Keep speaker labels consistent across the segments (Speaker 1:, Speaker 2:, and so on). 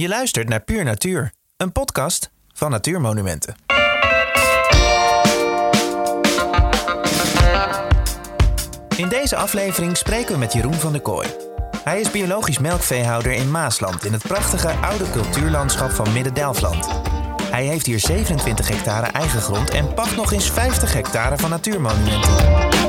Speaker 1: Je luistert naar Puur Natuur, een podcast van Natuurmonumenten. In deze aflevering spreken we met Jeroen van der Kooi. Hij is biologisch melkveehouder in Maasland in het prachtige oude cultuurlandschap van Midden-Delfland. Hij heeft hier 27 hectare eigen grond en pacht nog eens 50 hectare van natuurmonumenten.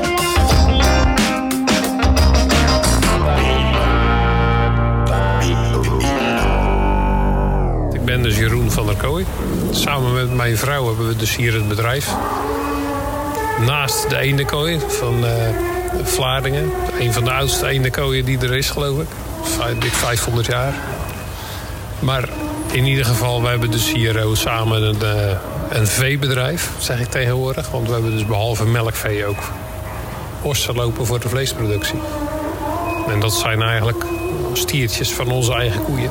Speaker 2: Ben dus Jeroen van der Kooi. Samen met mijn vrouw hebben we dus hier het bedrijf. Naast de eendenkooi van uh, Vlaardingen. Een van de oudste eendekooien die er is, geloof ik. Dik 500 jaar. Maar in ieder geval, we hebben dus hier samen een, uh, een veebedrijf, zeg ik tegenwoordig. Want we hebben dus behalve melkvee ook ossen lopen voor de vleesproductie. En dat zijn eigenlijk stiertjes van onze eigen koeien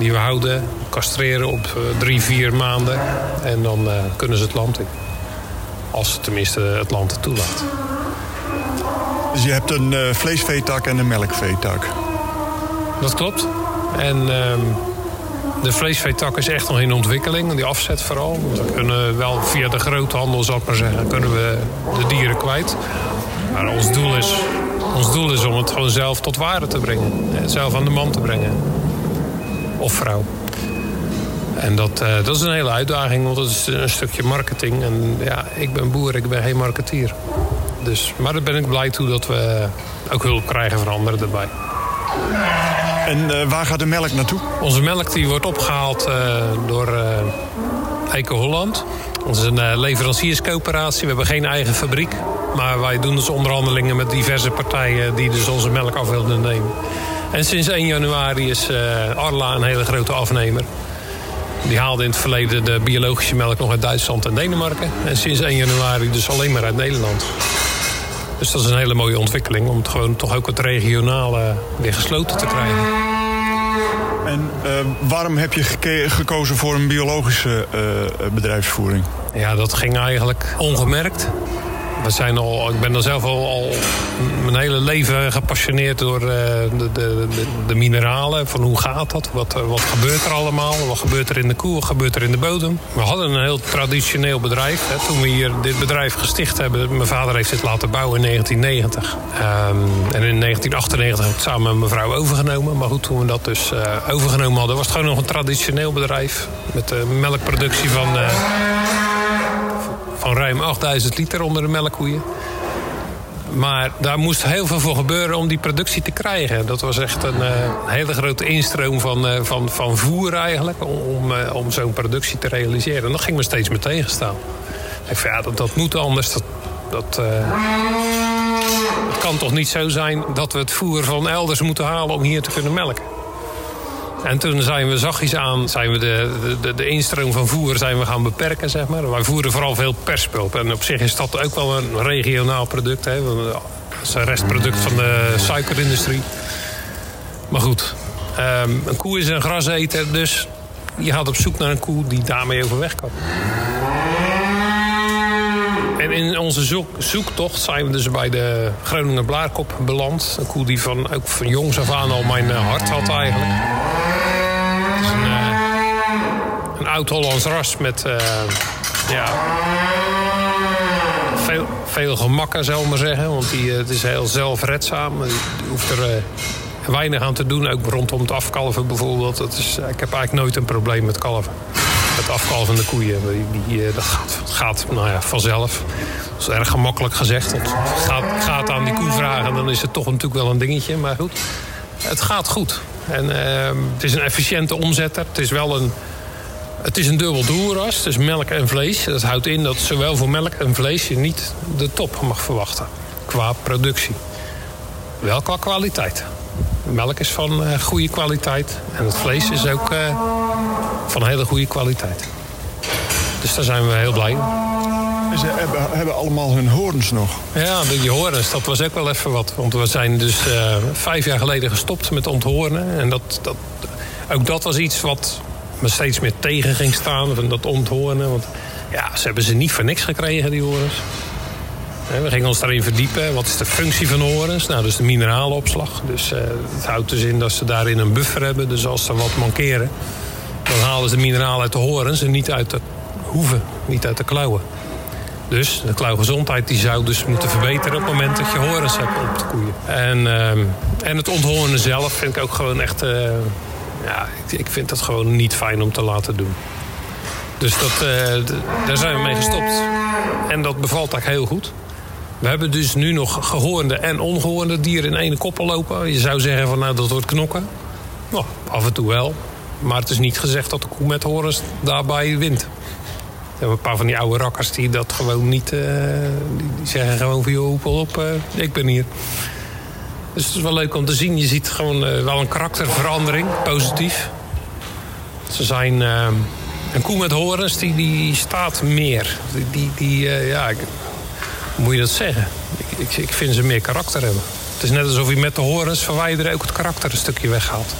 Speaker 2: die we houden, castreren op uh, drie, vier maanden. En dan uh, kunnen ze het land in. Als ze tenminste het land het toelaat.
Speaker 3: Dus je hebt een uh, vleesveetak en een melkveetak?
Speaker 2: Dat klopt. En de vleesveetak is echt nog in ontwikkeling. Die afzet vooral. We kunnen wel via de groothandel, zal ik maar zeggen, kunnen we de dieren kwijt. Maar ons doel is, ons doel is om het gewoon zelf tot waarde te brengen. Zelf aan de man te brengen of vrouw. En dat, uh, dat is een hele uitdaging, want dat is een stukje marketing. En ja, ik ben boer, ik ben geen marketeer. Dus, maar daar ben ik blij toe dat we ook hulp krijgen van anderen erbij.
Speaker 3: En uh, waar gaat de melk naartoe?
Speaker 2: Onze melk die wordt opgehaald uh, door Eco Holland. Dat is een leverancierscoöperatie. We hebben geen eigen fabriek. Maar wij doen dus onderhandelingen met diverse partijen die dus onze melk af willen nemen. En sinds 1 januari is uh, Arla een hele grote afnemer. Die haalde in het verleden de biologische melk nog uit Duitsland en Denemarken. En sinds 1 januari dus alleen maar uit Nederland. Dus dat is een hele mooie ontwikkeling om het gewoon toch ook het regionale weer gesloten te krijgen.
Speaker 3: En uh, waarom heb je gekozen voor een biologische uh, bedrijfsvoering?
Speaker 2: Ja, dat ging eigenlijk ongemerkt. We zijn al, ik ben er zelf al, al mijn hele leven gepassioneerd door uh, de, de, de, mineralen. Van hoe gaat dat? Wat, wat gebeurt er allemaal? Wat gebeurt er in de koe? Wat gebeurt er in de bodem? We hadden een heel traditioneel bedrijf. Hè. Toen we hier dit bedrijf gesticht hebben... mijn vader heeft dit laten bouwen in 1990. Um, en in 1998 heb ik samen met mijn vrouw overgenomen. Maar goed, toen we dat dus uh, overgenomen hadden... was het gewoon nog een traditioneel bedrijf. Met de melkproductie van... van ruim 8000 liter onder de melkkoeien. Maar daar moest heel veel voor gebeuren om die productie te krijgen. Dat was echt een, uh, hele grote instroom van, uh, van, van voer eigenlijk... om, om zo'n productie te realiseren. En dat ging me steeds meer tegenstaan. Ik van, ja, dat, dat moet anders. Dat, dat, het kan toch niet zo zijn dat we het voer van elders moeten halen... om hier te kunnen melken. En toen zijn we zachtjes aan, zijn we de, de, de instroom van voer zijn we gaan beperken, zeg maar. Wij voeren vooral veel perspulp. En op zich is dat ook wel een regionaal product. Hè. Dat is een restproduct van de suikerindustrie. Maar goed, um, een koe is een graseter, dus je gaat op zoek naar een koe die daarmee overweg kan. En in onze zoek, zoektocht zijn we dus bij de Groninger Blaarkop beland. Een koe die van, ook van jongs af aan al mijn hart had eigenlijk. Het is een, uh, een oud-Hollands ras met uh, ja, veel, veel gemakken, zou ik maar zeggen. Want die, uh, het is heel zelfredzaam. Die hoeft er weinig aan te doen, ook rondom het afkalven bijvoorbeeld. Dat is, ik heb eigenlijk nooit een probleem met kalven het afkalvende koeien. Die, dat gaat, nou ja, vanzelf. Dat is erg gemakkelijk gezegd. Het gaat, gaat aan die koe vragen, dan is het toch natuurlijk wel een dingetje. Maar goed, het gaat goed. En uh, het is een efficiënte omzetter. Het is wel een, het is een dubbel doelras. Het is melk en vlees. Dat houdt in dat zowel voor melk en vlees je niet de top mag verwachten. Qua productie. Wel qua kwaliteit. De melk is van uh, goede kwaliteit. En het vlees is ook uh, van hele goede kwaliteit. Dus daar zijn we heel blij mee.
Speaker 3: Ze hebben, hebben, allemaal hun horens nog.
Speaker 2: Ja, die horens, dat was ook wel even wat. Want we zijn dus uh, vijf jaar geleden gestopt met onthoornen. En dat, dat, ook dat was iets wat me steeds meer tegen ging staan. Van dat onthoornen. Want ja, ze hebben ze niet voor niks gekregen, die horens. We gingen ons daarin verdiepen. Wat is de functie van horens? Nou, dus de mineralenopslag. Dus het houdt dus in dat ze daarin een buffer hebben. Dus als er wat mankeren, dan halen ze de mineralen uit de horens en niet uit de hoeven, niet uit de klauwen. Dus de klauwgezondheid die zou dus moeten verbeteren op het moment dat je horens hebt op de koeien. En, uh, en het onthoornen zelf vind ik ook gewoon echt. Uh, ja, ik, ik, vind dat gewoon niet fijn om te laten doen. Dus dat, uh, daar zijn we mee gestopt. En dat bevalt eigenlijk heel goed. We hebben dus nu nog gehoorde en ongehoorde dieren in één koppel lopen. Je zou zeggen van nou dat wordt knokken. Nou, af en toe wel. Maar het is niet gezegd dat de koe met horens daarbij wint. We hebben een paar van die oude rakkers die dat gewoon niet... Uh, die zeggen gewoon van joh, op, uh, ik ben hier. Dus het is wel leuk om te zien. Je ziet gewoon uh, wel een karakterverandering, positief. Ze zijn... een koe met horens, die, die staat meer. Die, die, die ja, hoe moet je dat zeggen? Ik, ik, vind ze meer karakter hebben. Het is net alsof je met de horens verwijderen ook het karakter een stukje weghaalt.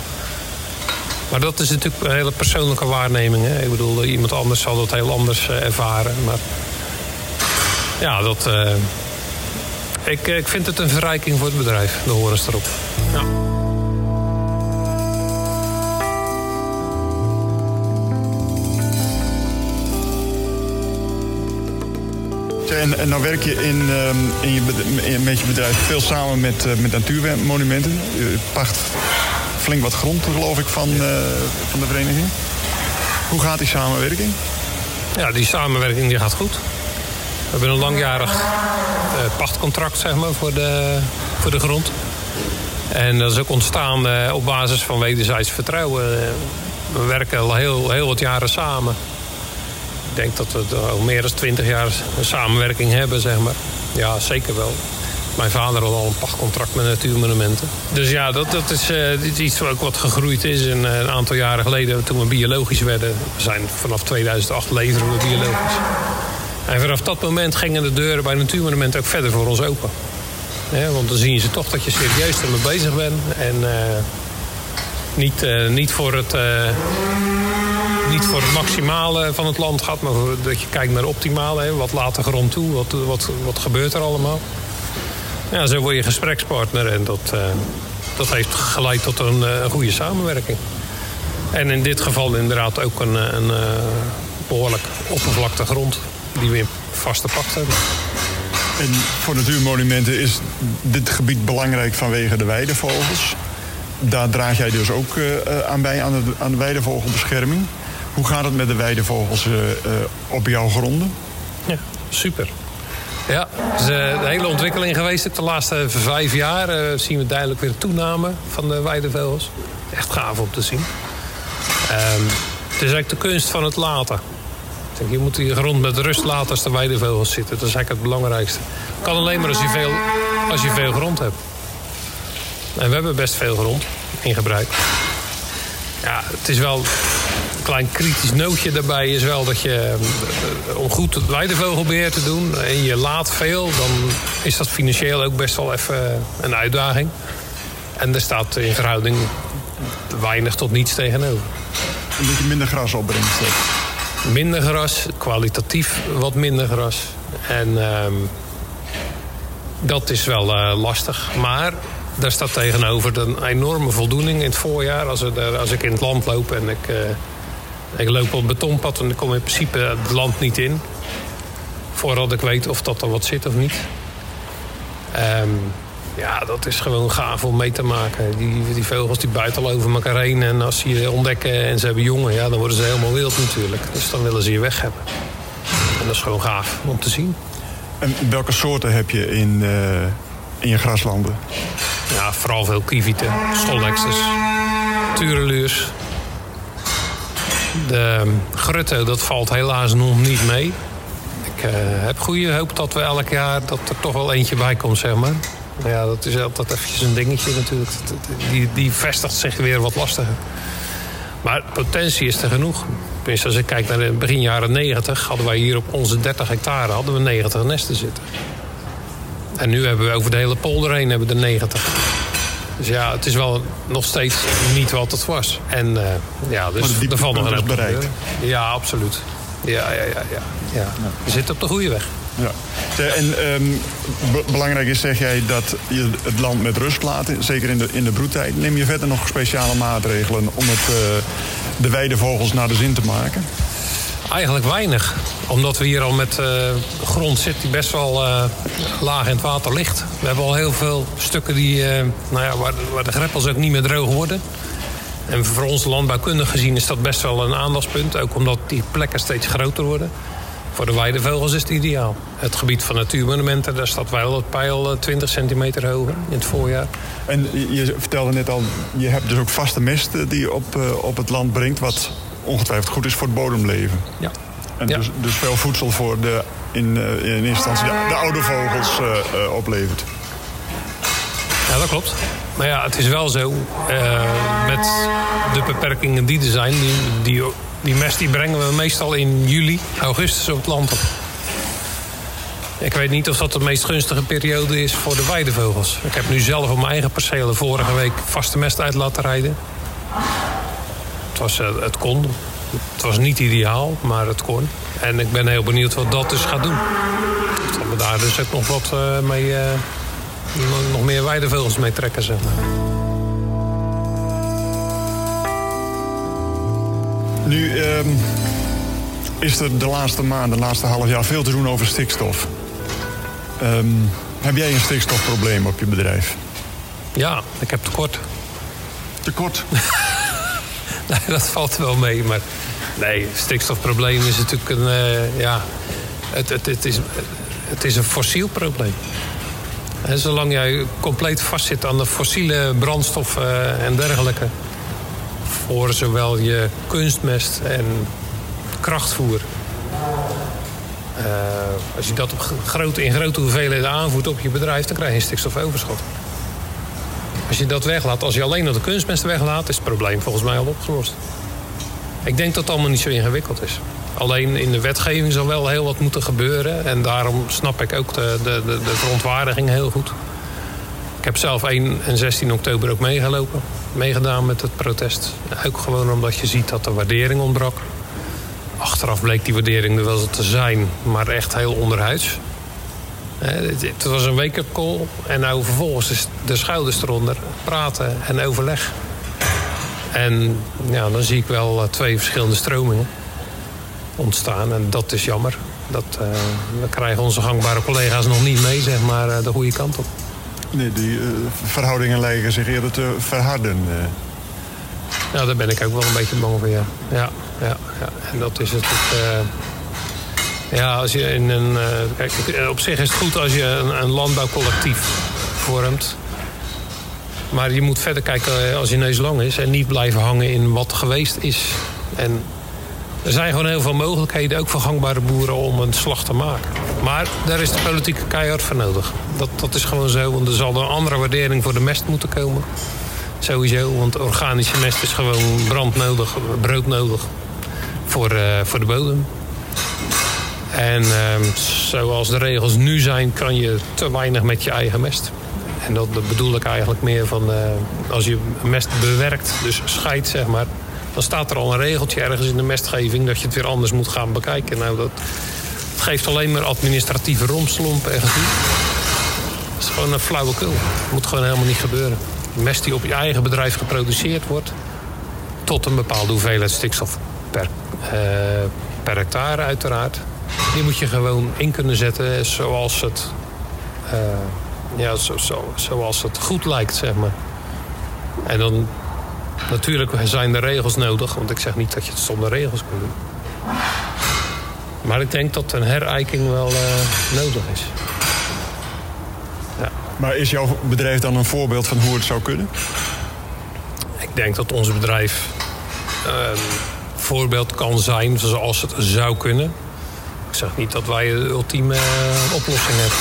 Speaker 2: Maar dat is natuurlijk een hele persoonlijke waarneming. Hè? Ik bedoel, iemand anders zal dat heel anders ervaren. Maar ja, dat, ik, ik vind het een verrijking voor het bedrijf, de horens erop. Ja.
Speaker 3: En, en nou werk je in, um, in je, in, met je bedrijf veel samen met, uh, met natuurmonumenten. Je pacht flink wat grond, geloof ik, van, uh, van de vereniging. Hoe gaat die samenwerking?
Speaker 2: Ja, die samenwerking die gaat goed. We hebben een langjarig uh, pachtcontract zeg maar, voor, de, voor de grond. En dat is ook ontstaan uh, op basis van wederzijds vertrouwen. We werken al heel, heel wat jaren samen. Ik denk dat we al meer dan twintig jaar samenwerking hebben, zeg maar. Ja, zeker wel. Mijn vader had al een pachtcontract met Natuurmonumenten. Dus ja, dat, dat is, uh, iets ook wat gegroeid is. En, een aantal jaren geleden, toen we biologisch werden... we zijn vanaf 2008 leveren we biologisch. En vanaf dat moment gingen de deuren bij Natuurmonumenten ook verder voor ons open. Want dan zien ze toch dat je serieus ermee bezig bent. En uh, niet, niet voor het niet voor het maximale van het land gaat, maar dat je kijkt naar het optimale. Hè. Wat laat de grond toe? Wat, wat, wat gebeurt er allemaal? Ja, zo word je gesprekspartner en dat, dat heeft geleid tot een, goede samenwerking. En in dit geval inderdaad ook een, een behoorlijk oppervlakte grond die we in vaste pacht hebben.
Speaker 3: En voor natuurmonumenten is dit gebied belangrijk vanwege de weidevogels. Daar draag jij dus ook aan bij, aan de, aan de weidevogelbescherming. Hoe gaat het met de weidevogels uh, op jouw gronden?
Speaker 2: Ja, super. Ja, het is een hele ontwikkeling geweest. De laatste vijf jaar zien we duidelijk weer een toename van de weidevogels. Echt gaaf om te zien. Um, het is eigenlijk de kunst van het laten. Je moet die grond met rust laten als de weidevogels zitten. Dat is eigenlijk het belangrijkste. Kan alleen maar als je veel, als je veel grond hebt. En we hebben best veel grond in gebruik. Ja, het is wel klein kritisch nootje daarbij is wel dat je, eh, om goed het weidevogelbeheer te doen en je laat veel, dan is dat financieel ook best wel even een uitdaging. En er staat in verhouding weinig tot niets tegenover.
Speaker 3: Een beetje minder gras opbrengt.
Speaker 2: Minder gras, kwalitatief wat minder gras. En uh, dat is wel uh, lastig. Maar daar staat tegenover een enorme voldoening in het voorjaar. Als, er, als ik in het land loop en ik, uh, ik loop op het betonpad... en ik kom in principe het land niet in. Voordat ik weet of dat er wat zit of niet. Um, ja, dat is gewoon gaaf om mee te maken. Die, die vogels die buiten over elkaar heen. En als ze je ontdekken en ze hebben jongen... Ja, dan worden ze helemaal wild natuurlijk. Dus dan willen ze je weg hebben. En dat is gewoon gaaf om te zien.
Speaker 3: En welke soorten heb je in, uh, in je graslanden?
Speaker 2: Ja, vooral veel kievieten, schollexes, tureluurs. De grutte, dat valt helaas nog niet mee. Ik uh, heb goede hoop dat we elk jaar dat er toch wel eentje bij komt, zeg maar. Ja, dat is altijd eventjes een dingetje natuurlijk. Die, die vestigt zich weer wat lastiger. Maar potentie is er genoeg. Tenminste, als ik kijk naar de begin jaren 90... hadden wij hier op onze 30 hectare hadden we 90 nesten zitten. En nu hebben we over de hele polder heen hebben we er 90. Dus ja, het is wel nog steeds niet wat het was. En uh, ja, dus
Speaker 3: er
Speaker 2: valt nog een
Speaker 3: bereikt.
Speaker 2: Ja, absoluut. Ja, ja, ja, ja, ja. We zitten op de goede weg.
Speaker 3: Ja. En ehm, belangrijk is, zeg jij, dat je het land met rust laat, zeker in de, in de broedtijd. Neem je verder nog speciale maatregelen om het, uh, de weidevogels naar de zin te maken?
Speaker 2: Eigenlijk weinig. Omdat we hier al met uh, grond zitten die best wel uh, laag in het water ligt. We hebben al heel veel stukken die, nou ja, waar, waar de greppels ook niet meer droog worden. En voor ons landbouwkundig gezien is dat best wel een aandachtspunt. Ook omdat die plekken steeds groter worden. Voor de weidevogels is het ideaal. Het gebied van natuurmonumenten, daar staat wel het pijl 20 eh, centimeter hoger in het voorjaar.
Speaker 3: En je vertelde net al, je hebt dus ook vaste mest die je op, eh, op het land brengt... wat ongetwijfeld goed is voor het bodemleven.
Speaker 2: Ja.
Speaker 3: En Dus, dus veel voedsel voor de, in, in eerste instantie de, de oude vogels uh, oplevert.
Speaker 2: Ja, dat klopt. Maar ja, het is wel zo, met de beperkingen die er zijn... die, die die mest die brengen we meestal in juli, augustus op het land op. Ik weet niet of dat de meest gunstige periode is voor de weidevogels. Ik heb nu zelf op mijn eigen percelen vorige week vaste mest uit laten rijden. Het, was, uh, het kon. Het was niet ideaal, maar het kon. En ik ben heel benieuwd wat dat dus gaat doen. Dat we daar dus ook nog wat uh, mee... Uh, nog meer weidevogels mee trekken, zeg maar.
Speaker 3: Nu ehm, is er de laatste maanden, de laatste half jaar veel te doen over stikstof. Ehm, heb jij een stikstofprobleem op je bedrijf?
Speaker 2: Ja, ik heb tekort.
Speaker 3: Tekort?
Speaker 2: nee, dat valt wel mee. Maar nee, stikstofprobleem is natuurlijk een. Uh, ja, het, het, het, is, het is een fossiel probleem. En zolang jij compleet vastzit aan de fossiele brandstoffen en dergelijke zowel je kunstmest en krachtvoer. Uh, als je dat op grote, in grote hoeveelheden aanvoert op je bedrijf, dan krijg je een stikstofoverschot. Als je dat weglaat, als je alleen nog de kunstmest weglaat, is het probleem volgens mij al opgelost. Ik denk dat het allemaal niet zo ingewikkeld is. Alleen in de wetgeving zal wel heel wat moeten gebeuren. En daarom snap ik ook de, de, de, de verontwaardiging heel goed. Ik heb zelf 1 en 16 oktober ook meegelopen meegedaan met het protest. Ook gewoon omdat je ziet dat de waardering ontbrak. Achteraf bleek die waardering er wel te zijn, maar echt heel onderhuids. Het was een wake-up call en nou vervolgens de schouders eronder, praten en overleg. En ja, dan zie ik wel eh, twee verschillende stromingen ontstaan en dat is jammer. Dat, uh, we krijgen onze gangbare collega's nog niet mee, zeg maar, eh, de goede kant op.
Speaker 3: Nee, die uh, verhoudingen lijken zich eerder te verharden. Uh.
Speaker 2: Ja, daar ben ik ook wel een beetje bang voor, ja. Ja, ja, ja. En dat is het. Uh, ja, als je in een. kijk, op zich is het goed als je een, een, landbouwcollectief vormt. Maar je moet verder kijken als je neus lang is en niet blijven hangen in wat geweest is. En er zijn gewoon heel veel mogelijkheden, ook voor gangbare boeren, om een slag te maken. Maar daar is de politieke keihard voor nodig. Dat, dat is gewoon zo, want er zal een andere waardering voor de mest moeten komen. Sowieso, want organische mest is gewoon brandnodig, broodnodig voor, uh, voor de bodem. En uh, zoals de regels nu zijn, kan je te weinig met je eigen mest. En dat, bedoel ik eigenlijk meer van uh, als je mest bewerkt, dus scheidt zeg maar dan staat er al een regeltje ergens in de mestgeving dat je het weer anders moet gaan bekijken. Nou, dat, geeft alleen maar administratieve romslomp gedoe. Dat is gewoon een flauwekul. Dat moet gewoon helemaal niet gebeuren. Mest die op je eigen bedrijf geproduceerd wordt, tot een bepaalde hoeveelheid stikstof per, uh, per hectare uiteraard. Die moet je gewoon in kunnen zetten zoals het, uh, ja, zo, zo, zoals het goed lijkt, zeg maar. En dan Natuurlijk zijn er regels nodig, want ik zeg niet dat je het zonder regels kunt doen. Maar ik denk dat een herijking wel uh, nodig is.
Speaker 3: Ja. Maar is jouw bedrijf dan een voorbeeld van hoe het zou kunnen?
Speaker 2: Ik denk dat ons bedrijf een voorbeeld kan zijn zoals het zou kunnen. Ik zeg niet dat wij de ultieme uh, oplossing hebben.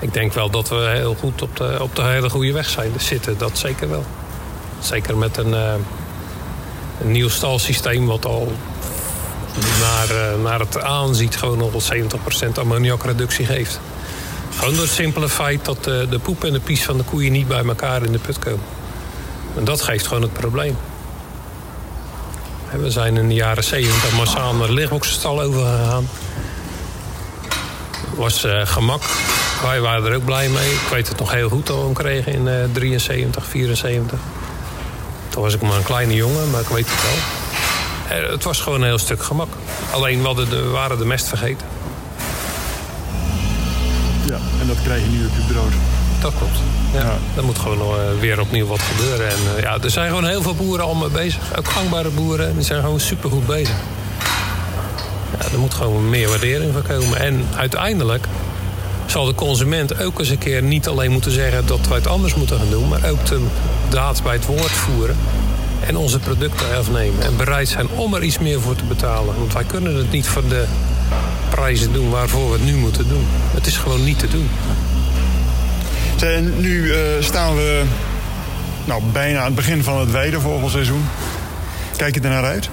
Speaker 2: Ik denk wel dat we heel goed op de, op de hele goede weg zijn zitten. Dat zeker wel. Zeker met een, uh, een nieuw stalsysteem wat al naar, uh, naar het aanziet gewoon al 70% ammoniakreductie geeft. Gewoon door het simpele feit dat de, de poep en de pies van de koeien niet bij elkaar in de put komen. En dat geeft gewoon het probleem. We zijn in de jaren 70 massaal naar de lichtboxenstal overgegaan. was gemak. Wij waren er ook blij mee. Ik weet het nog heel goed dat we kregen in uh, 73, 74. Toen was ik maar een kleine jongen, maar ik weet het wel. Uh, het was gewoon een heel stuk gemak. Alleen we, de, waren de mest vergeten.
Speaker 3: Ja, en dat krijg je nu op je brood.
Speaker 2: Dat klopt. Ja, ja. Er moet gewoon uh, weer opnieuw wat gebeuren. En uh, ja, er zijn gewoon heel veel boeren al mee bezig. Ook gangbare boeren. Die zijn gewoon supergoed bezig. Ja, er moet gewoon meer waardering voor komen. En uiteindelijk zal de consument ook eens een keer niet alleen moeten zeggen dat wij het anders moeten gaan doen, maar ook de daad bij het woord voeren en onze producten afnemen. En bereid zijn om er iets meer voor te betalen. Want wij kunnen het niet voor de prijzen doen waarvoor we het nu moeten doen. Het is gewoon niet te doen.
Speaker 3: En nu uh, staan we nou, bijna aan het begin van het weidevogelseizoen. Kijk je er naar uit?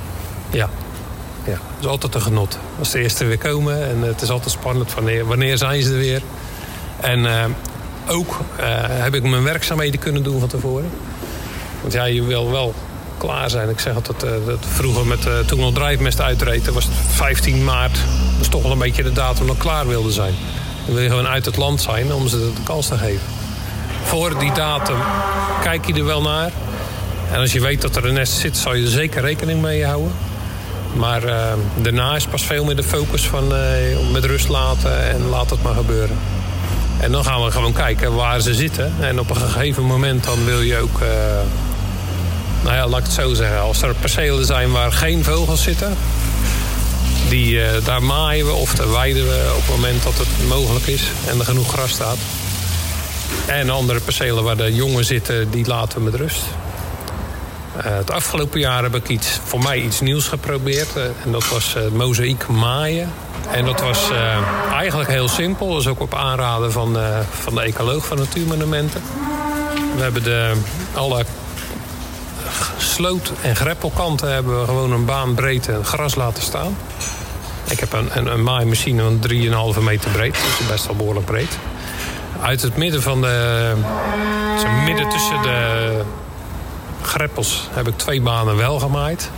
Speaker 2: Ja. ja. Het is altijd een genot. Als de eerste weer komen. En het is altijd spannend. Wanneer, wanneer zijn ze er weer? En uh, ook uh, heb ik mijn werkzaamheden kunnen doen van tevoren. Want ja, je wil wel klaar zijn. Ik zeg altijd, uh, dat vroeger met, uh, toen we nog drijfmest uitreden... was het 15 maart. Dat is toch wel een beetje de datum dat klaar wilde zijn. Dan wil je gewoon uit het land zijn om ze de kans te geven. Voor die datum kijk je er wel naar. En als je weet dat er een nest zit, zal je er zeker rekening mee houden. Maar uh, daarna is pas veel meer de focus van met rust laten en laat het maar gebeuren. En dan gaan we gewoon kijken waar ze zitten. En op een gegeven moment dan wil je ook... Nou ja, laat ik het zo zeggen. Als er percelen zijn waar geen vogels zitten... Die, uh, daar maaien we of daar weiden we op het moment dat het mogelijk is en er genoeg gras staat. En andere percelen waar de jongen zitten, die laten we met rust. Uh, het afgelopen jaar heb ik iets, voor mij iets nieuws geprobeerd. Uh, en dat was uh, mozaïek maaien. En dat was eigenlijk heel simpel. Dat is ook op aanraden van, van de ecoloog van Natuurmonumenten. We hebben de, alle sloot- en greppelkanten hebben we gewoon een baan breedte gras laten staan. Ik heb een, een, een maaimachine van 3,5 meter breed. Dus best wel behoorlijk breed. Uit het midden van de... midden tussen de greppels heb ik twee banen wel gemaaid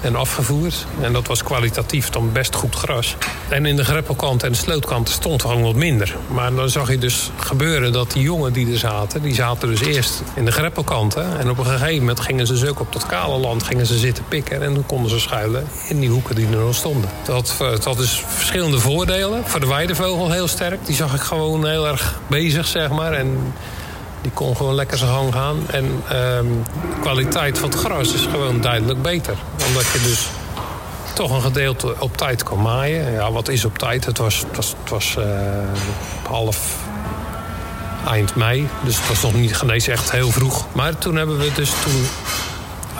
Speaker 2: en afgevoerd. En dat was kwalitatief dan best goed gras. En in de greppelkant en de slootkant stond gewoon wat minder. Maar dan zag je dus gebeuren dat die jongen die er zaten... die zaten dus eerst in de greppelkanten. En op een gegeven moment gingen ze dus ook op dat kale land gingen ze zitten pikken. En dan konden ze schuilen in die hoeken die er nog stonden. Dat, dat had dus verschillende voordelen. Voor de weidevogel heel sterk. Die zag ik gewoon heel erg bezig, zeg maar. En die kon gewoon lekker zijn gang gaan. En de kwaliteit van het gras is gewoon duidelijk beter. Omdat je dus toch een gedeelte op tijd kan maaien. Ja, wat is op tijd? Het was, het was, het was uh, half eind mei. Dus het was nog niet genees echt heel vroeg. Maar toen hebben we dus toen...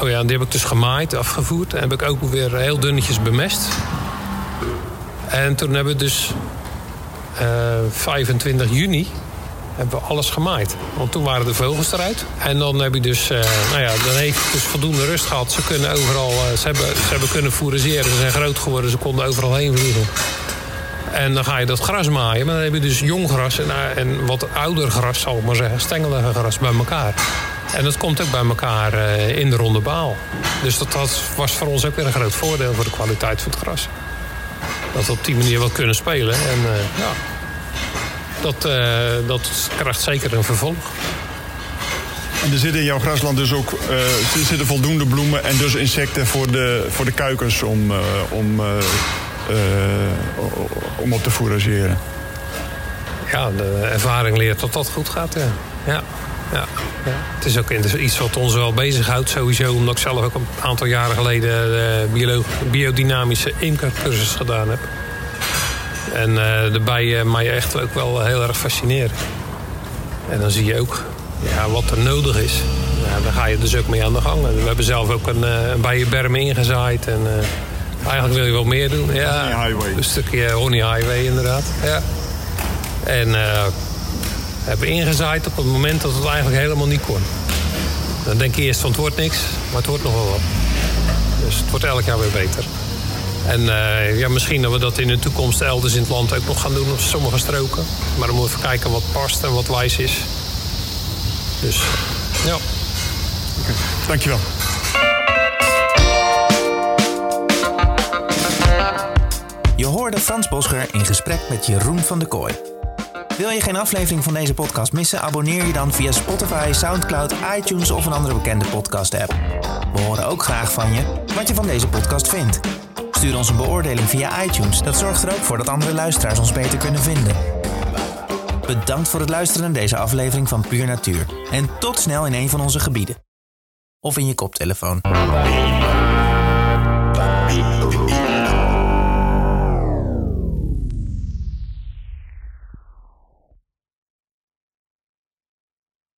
Speaker 2: Oh ja, die heb ik dus gemaaid, afgevoerd. En heb ik ook weer heel dunnetjes bemest. En toen hebben we dus uh, 25 juni hebben we alles gemaaid. Want toen waren de vogels eruit. En dan heb je dus, uh, nou ja, dan heeft dus voldoende rust gehad. Ze kunnen overal, uh, ze, hebben, ze hebben kunnen fourageren. Ze zijn groot geworden, ze konden overal heen vliegen. En dan ga je dat gras maaien. Maar dan heb je dus jong gras en, uh, en wat ouder gras, zal ik maar zeggen. Stengelige gras bij elkaar. En dat komt ook bij elkaar in de ronde baal. Dus dat, dat was voor ons ook weer een groot voordeel voor de kwaliteit van het gras. Dat we op die manier wat kunnen spelen. En ja, dat, uh, dat krijgt zeker een vervolg.
Speaker 3: En er zitten in jouw grasland dus ook er zitten voldoende bloemen en dus insecten voor de, voor de kuikens om, uh, om, om op te fourageren.
Speaker 2: Ja, de ervaring leert dat dat goed gaat, ja. ja. Ja, ja. Het is ook iets wat ons wel bezighoudt sowieso. Omdat ik zelf ook een aantal jaren geleden de biodynamische imkercursus gedaan heb. En uh, de bijen mij echt ook wel heel erg fascineren. En dan zie je ook ja, wat er nodig is. Ja, daar ga je dus ook mee aan de gang. We hebben zelf ook een, uh, een bijenberm ingezaaid. En uh, eigenlijk wil je wel meer doen. Ja,
Speaker 3: honey Highway.
Speaker 2: Een stukje Honey Highway inderdaad. Ja. En hebben ingezaaid op het moment dat het eigenlijk helemaal niet kon. Dan denk je eerst van het wordt niks, maar het wordt nog wel wat. Dus het wordt elk jaar weer beter. En uh, ja, misschien dat we dat in de toekomst elders in het land ook nog gaan doen op sommige stroken. Maar dan moeten we even kijken wat past en wat wijs is. Dus ja.
Speaker 3: Okay. Dankjewel.
Speaker 1: Je hoorde hoorde Frans Bosger in gesprek met Jeroen van de Kooi. Wil je geen aflevering van deze podcast missen? Abonneer je dan via Spotify, Soundcloud, iTunes of een andere bekende podcast-app. We horen ook graag van je wat je van deze podcast vindt. Stuur ons een beoordeling via iTunes. Dat zorgt er ook voor dat andere luisteraars ons beter kunnen vinden. Bedankt voor het luisteren naar deze aflevering van Puur Natuur. En tot snel in een van onze gebieden. Of in je koptelefoon.